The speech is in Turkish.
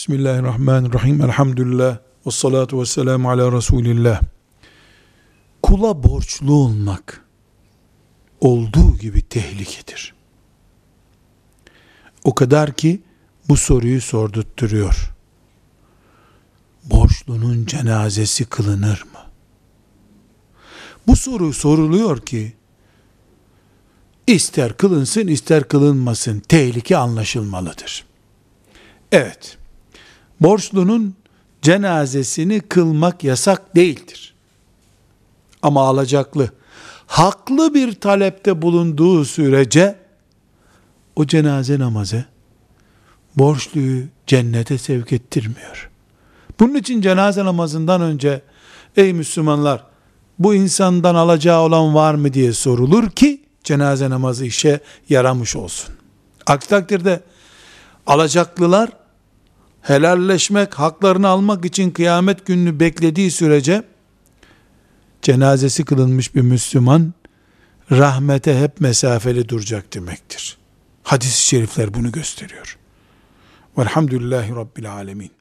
Bismillahirrahmanirrahim. Elhamdülillah. Ve salatu ve selamu ala Resulillah. Kula borçlu olmak olduğu gibi tehlikedir. O kadar ki bu soruyu sordurtturuyor. Borçlunun cenazesi kılınır mı? Bu soru soruluyor ki ister kılınsın ister kılınmasın tehlike anlaşılmalıdır. Evet borçlunun cenazesini kılmak yasak değildir. Ama alacaklı, haklı bir talepte bulunduğu sürece o cenaze namazı borçluyu cennete sevk ettirmiyor. Bunun için cenaze namazından önce ey Müslümanlar bu insandan alacağı olan var mı diye sorulur ki cenaze namazı işe yaramış olsun. Aksi takdirde alacaklılar helalleşmek, haklarını almak için kıyamet gününü beklediği sürece cenazesi kılınmış bir Müslüman rahmete hep mesafeli duracak demektir. Hadis-i şerifler bunu gösteriyor. Velhamdülillahi Rabbil Alemin.